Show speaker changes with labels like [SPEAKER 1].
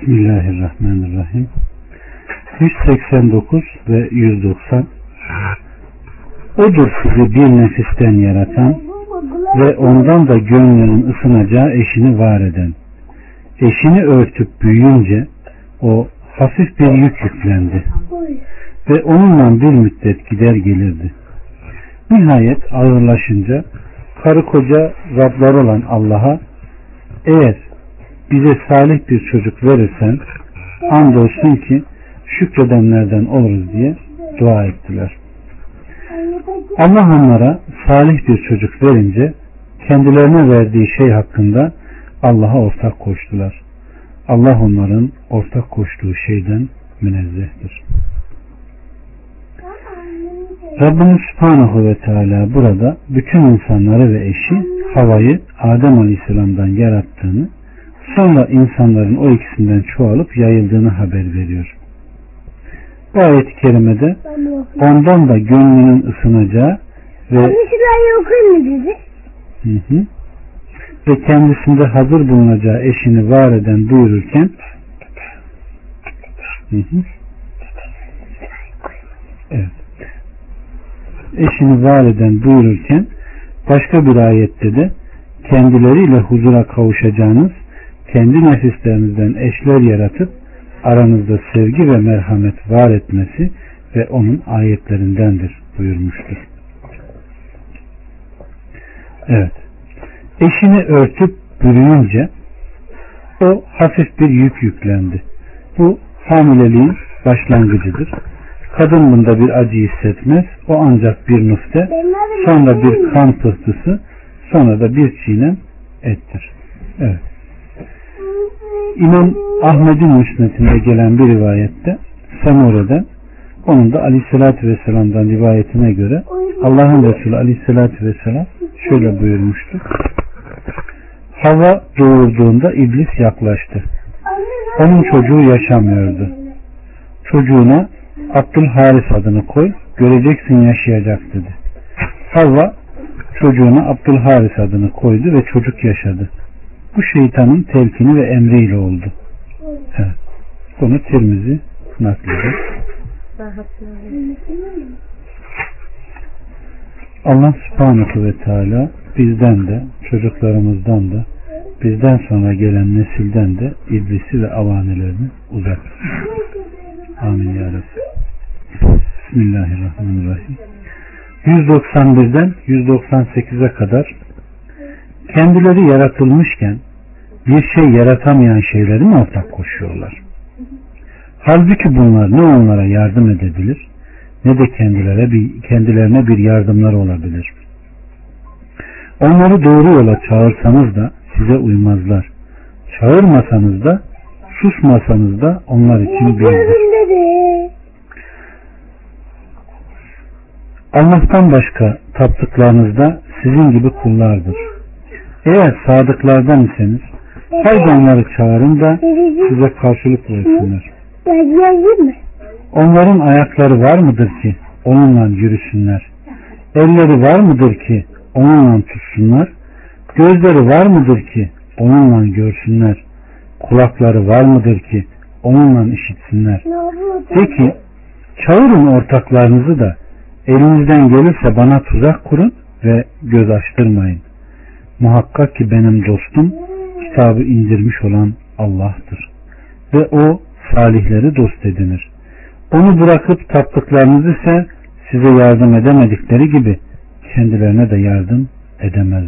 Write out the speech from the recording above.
[SPEAKER 1] Bismillahirrahmanirrahim. 189 ve 190 Odur sizi bir nefisten yaratan ve ondan da gönlünün ısınacağı eşini var eden. Eşini örtüp büyüyünce o hafif bir yük yüklendi ve onunla bir müddet gider gelirdi. Nihayet ağırlaşınca karı koca Rablar olan Allah'a eğer bize salih bir çocuk verirsen andolsun ki şükredenlerden oluruz diye dua ettiler. Allah onlara salih bir çocuk verince kendilerine verdiği şey hakkında Allah'a ortak koştular. Allah onların ortak koştuğu şeyden münezzehtir. Rabbimiz Subhanahu ve Teala burada bütün insanları ve eşi havayı Adem Aleyhisselam'dan yarattığını sonra insanların o ikisinden çoğalıp yayıldığını haber veriyor. Bu ayet-i kerimede ondan da gönlünün ısınacağı ve hı hı, ve kendisinde hazır bulunacağı eşini var eden buyururken hı hı, evet, eşini var eden buyururken başka bir ayette de kendileriyle huzura kavuşacağınız kendi nefislerinizden eşler yaratıp aranızda sevgi ve merhamet var etmesi ve onun ayetlerindendir buyurmuştur. Evet. Eşini örtüp bürüyünce o hafif bir yük yüklendi. Bu hamileliğin başlangıcıdır. Kadın bunda bir acı hissetmez. O ancak bir nufte, sonra bir kan pıhtısı, sonra da bir çiğnem ettir. Evet. İmam Ahmet'in müsnetinde gelen bir rivayette Samure'den onun da Aleyhisselatü Vesselam'dan rivayetine göre Allah'ın Resulü Aleyhisselatü Vesselam şöyle buyurmuştu. Hava doğurduğunda iblis yaklaştı. Onun çocuğu yaşamıyordu. Çocuğuna Abdülharis adını koy, göreceksin yaşayacak dedi. Havva çocuğuna Abdülharis adını koydu ve çocuk yaşadı. Bu şeytanın telkini ve emriyle oldu. Evet. Bunu Tirmizi naklediyor. Allah subhanahu ve teala bizden de çocuklarımızdan da bizden sonra gelen nesilden de iblisi ve avanelerini uzak Amin ya Rabbi. Bismillahirrahmanirrahim. 191'den 198'e kadar kendileri yaratılmışken bir şey yaratamayan şeyleri mi ortak koşuyorlar? Halbuki bunlar ne onlara yardım edebilir ne de kendilerine bir, kendilerine bir yardımlar olabilir. Onları doğru yola çağırsanız da size uymazlar. Çağırmasanız da susmasanız da onlar için birdir. Allah'tan başka taptıklarınızda sizin gibi kullardır. Eğer sadıklardan iseniz haydi onları çağırın da size karşılık versinler. Onların ayakları var mıdır ki onunla yürüsünler? Elleri var mıdır ki onunla tutsunlar? Gözleri var mıdır ki onunla görsünler? Kulakları var mıdır ki onunla işitsinler? Peki çağırın ortaklarınızı da elinizden gelirse bana tuzak kurun ve göz açtırmayın. Muhakkak ki benim dostum kitabı indirmiş olan Allah'tır. Ve o salihleri dost edinir. Onu bırakıp taptıklarınız ise size yardım edemedikleri gibi kendilerine de yardım edemezler.